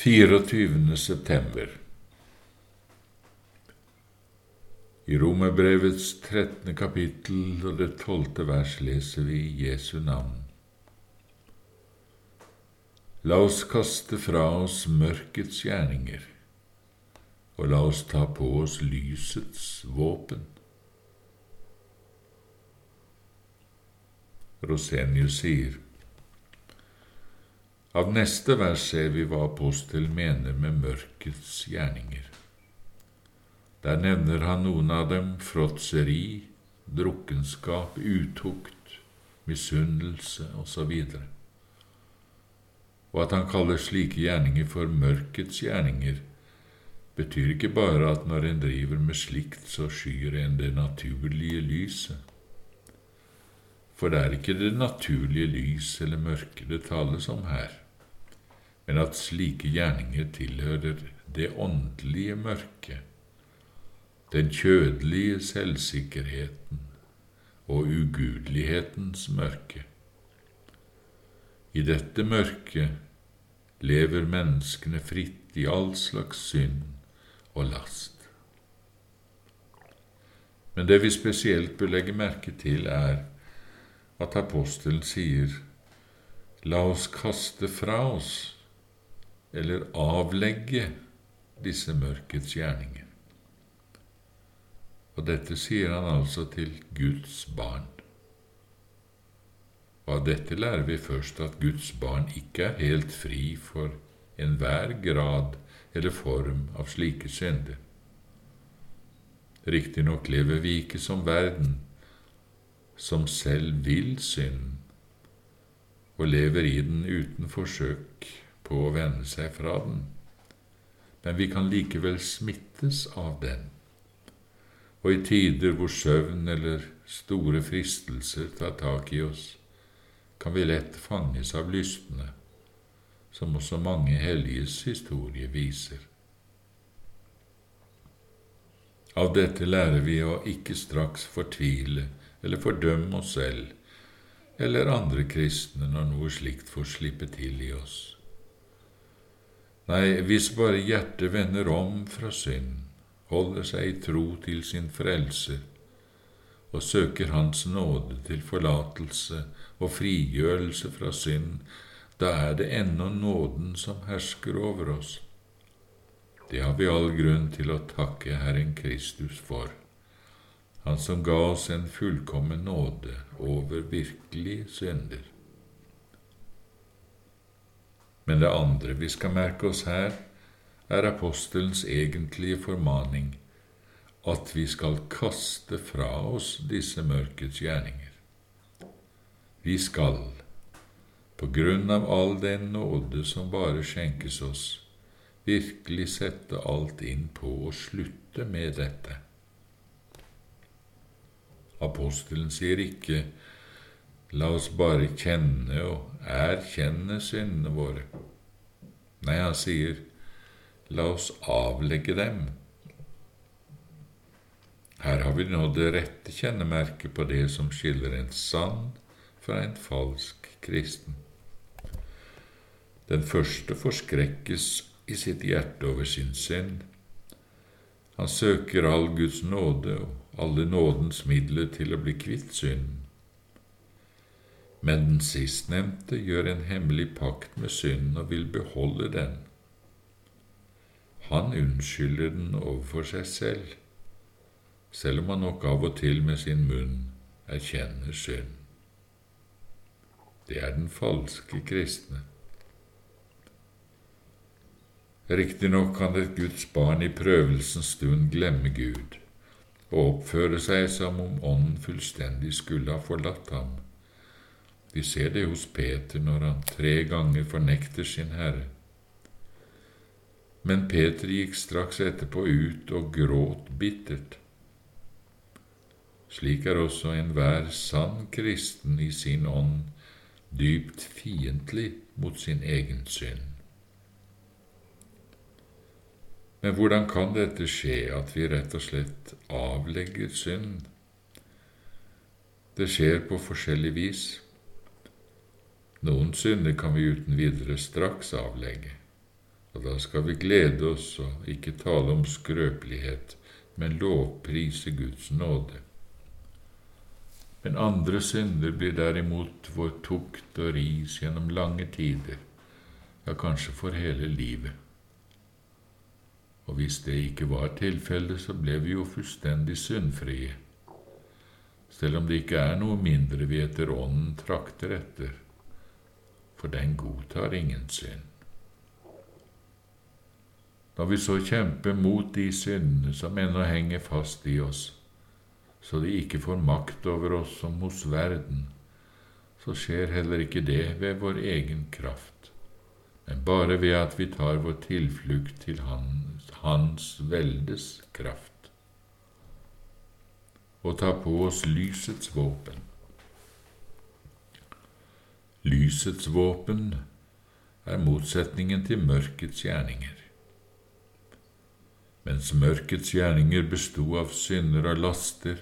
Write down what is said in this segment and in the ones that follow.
24. september I Romerbrevets 13. kapittel og det 12. vers leser vi Jesu navn. La oss kaste fra oss mørkets gjerninger, og la oss ta på oss lysets våpen. Rosenius sier av neste vers ser vi hva apostelen mener med mørkets gjerninger. Der nevner han noen av dem fråtseri, drukkenskap, utukt, misunnelse osv. Og at han kaller slike gjerninger for mørkets gjerninger, betyr ikke bare at når en driver med slikt, så skyr en det naturlige lyset. For det er ikke det naturlige lys eller mørke det tales om her, men at slike gjerninger tilhører det åndelige mørket, den kjødelige selvsikkerheten og ugudelighetens mørke. I dette mørket lever menneskene fritt i all slags synd og last. Men det vi spesielt bør legge merke til, er at apostelen sier la oss kaste fra oss eller avlegge disse mørkets gjerninger. Og dette sier han altså til Guds barn. Og av dette lærer vi først at Guds barn ikke er helt fri for enhver grad eller form av slike synder. Riktignok lever vi ikke som verden, som selv vil synden, og lever i den uten forsøk på å vende seg fra den, men vi kan likevel smittes av den, og i tider hvor søvn eller store fristelser tar tak i oss, kan vi lett fanges av lystne, som også mange helliges historie viser. Av dette lærer vi å ikke straks fortvile eller fordømme oss selv eller andre kristne når noe slikt får slippe til i oss. Nei, hvis bare hjertet vender om fra synd, holder seg i tro til sin frelser og søker Hans nåde til forlatelse og frigjørelse fra synd, da er det ennå nåden som hersker over oss. Det har vi all grunn til å takke Herren Kristus for. Han som ga oss en fullkommen nåde over virkelige synder. Men det andre vi skal merke oss her, er apostelens egentlige formaning at vi skal kaste fra oss disse mørkets gjerninger. Vi skal, på grunn av all den nåde som bare skjenkes oss, virkelig sette alt inn på å slutte med dette. Apostelen sier ikke la oss bare kjenne og erkjenne syndene våre. Nei, han sier la oss avlegge dem. Her har vi nå det rette kjennemerket på det som skiller en sann fra en falsk kristen. Den første forskrekkes i sitt hjerte over sin synd. Han søker all Guds nåde og alle nådens midler til å bli kvitt synden. Men den sistnevnte gjør en hemmelig pakt med synden og vil beholde den. Han unnskylder den overfor seg selv, selv om han nok av og til med sin munn erkjenner synd. Det er den falske kristne. Riktignok kan et Guds barn i prøvelsens stund glemme Gud og oppføre seg som om Ånden fullstendig skulle ha forlatt ham. Vi ser det hos Peter når han tre ganger fornekter sin Herre. Men Peter gikk straks etterpå ut og gråt bittert. Slik er også enhver sann kristen i sin ånd dypt fiendtlig mot sin egen synd. Men hvordan kan dette skje, at vi rett og slett avlegger synd? Det skjer på forskjellig vis. Noen synder kan vi uten videre straks avlegge, Og da skal vi glede oss og ikke tale om skrøpelighet, men lovprise Guds nåde. Men andre synder blir derimot vår tukt og ris gjennom lange tider, ja, kanskje for hele livet. Og hvis det ikke var tilfellet, så ble vi jo fullstendig syndfrie, selv om det ikke er noe mindre vi etter Ånden trakter etter, for den godtar ingen synd. Når vi så kjemper mot de syndene som ennå henger fast i oss, så de ikke får makt over oss som hos verden, så skjer heller ikke det ved vår egen kraft, men bare ved at vi tar vår tilflukt til Hans, hans veldes kraft og tar på oss lysets våpen. Lysets våpen er motsetningen til mørkets gjerninger. Mens mørkets gjerninger besto av synder og laster,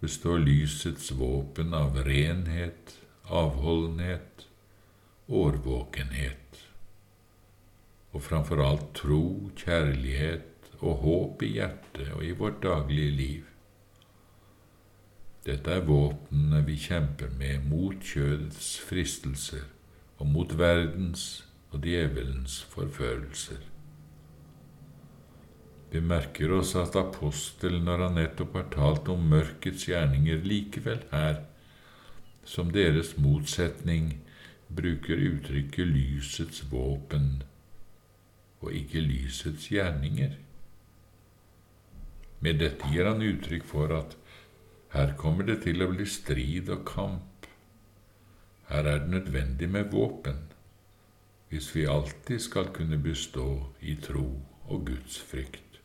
består lysets våpen av renhet, avholdenhet, årvåkenhet, og framfor alt tro, kjærlighet og håp i hjertet og i vårt daglige liv. Dette er våpnene vi kjemper med mot kjødets fristelser og mot verdens og djevelens forførelser. Vi merker oss at apostelen, når han nettopp har talt om mørkets gjerninger, likevel her, som deres motsetning, bruker uttrykket lysets våpen og ikke lysets gjerninger. Med dette gir han uttrykk for at her kommer det til å bli strid og kamp. Her er det nødvendig med våpen hvis vi alltid skal kunne bestå i tro og Guds frykt.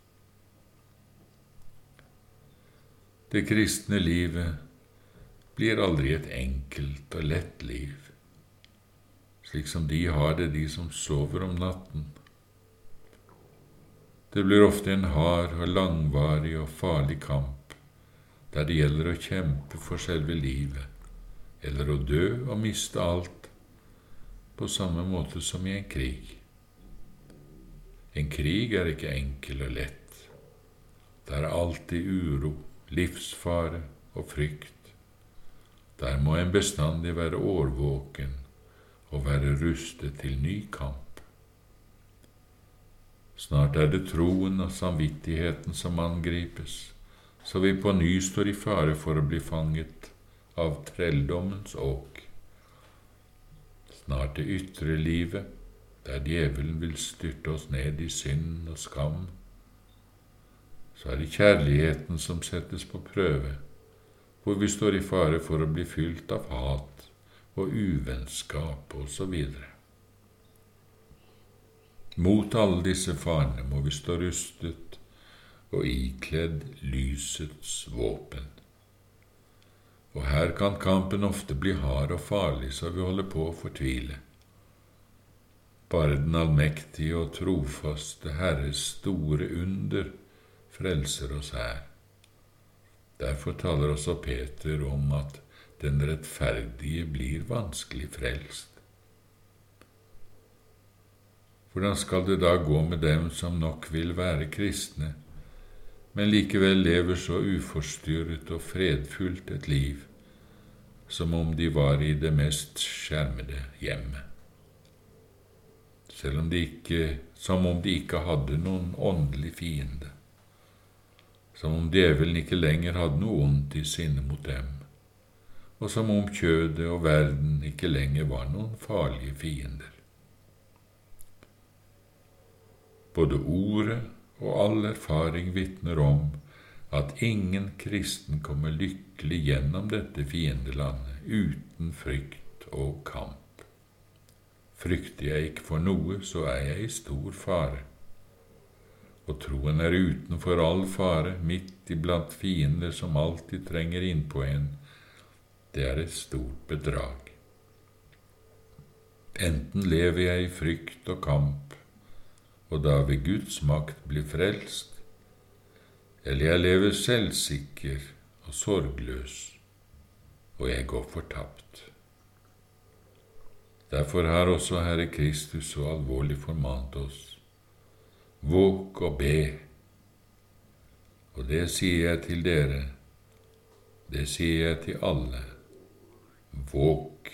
Det kristne livet blir aldri et enkelt og lett liv, slik som de har det, de som sover om natten. Det blir ofte en hard og langvarig og farlig kamp, der det gjelder å kjempe for selve livet, eller å dø og miste alt, på samme måte som i en krig. En krig er ikke enkel og lett. Det er alltid uro, livsfare og frykt. Der må en bestandig være årvåken og være rustet til ny kamp. Snart er det troen og samvittigheten som angripes, så vi på ny står i fare for å bli fanget av trelldommens åk. Snart det ytre livet, der djevelen vil styrte oss ned i synd og skam så er det kjærligheten som settes på prøve, hvor vi står i fare for å bli fylt av hat og uvennskap osv. Mot alle disse farene må vi stå rustet og ikledd lysets våpen. Og her kan kampen ofte bli hard og farlig, så vi holder på å fortvile. Bare den allmektige og trofaste Herres store under frelser oss her. Derfor taler også Peter om at den rettferdige blir vanskelig frelst. Hvordan skal det da gå med dem som nok vil være kristne, men likevel lever så uforstyrret og fredfullt et liv som om de var i det mest skjermede hjemmet? Selv om de ikke, som om de ikke hadde noen åndelig fiende som om djevelen ikke lenger hadde noe ondt i sinne mot dem, og som om kjødet og verden ikke lenger var noen farlige fiender. Både ordet og all erfaring vitner om at ingen kristen kommer lykkelig gjennom dette fiendelandet uten frykt og kamp. Frykter jeg ikke for noe, så er jeg i stor fare og troen er utenfor all fare, midt iblant fiender som alltid trenger innpå en, det er et stort bedrag. Enten lever jeg i frykt og kamp, og da ved Guds makt blir frelst, eller jeg lever selvsikker og sorgløs, og jeg går fortapt. Derfor har også Herre Kristus så alvorlig formant oss. Våk og be. Og det sier jeg til dere, det sier jeg til alle. Våk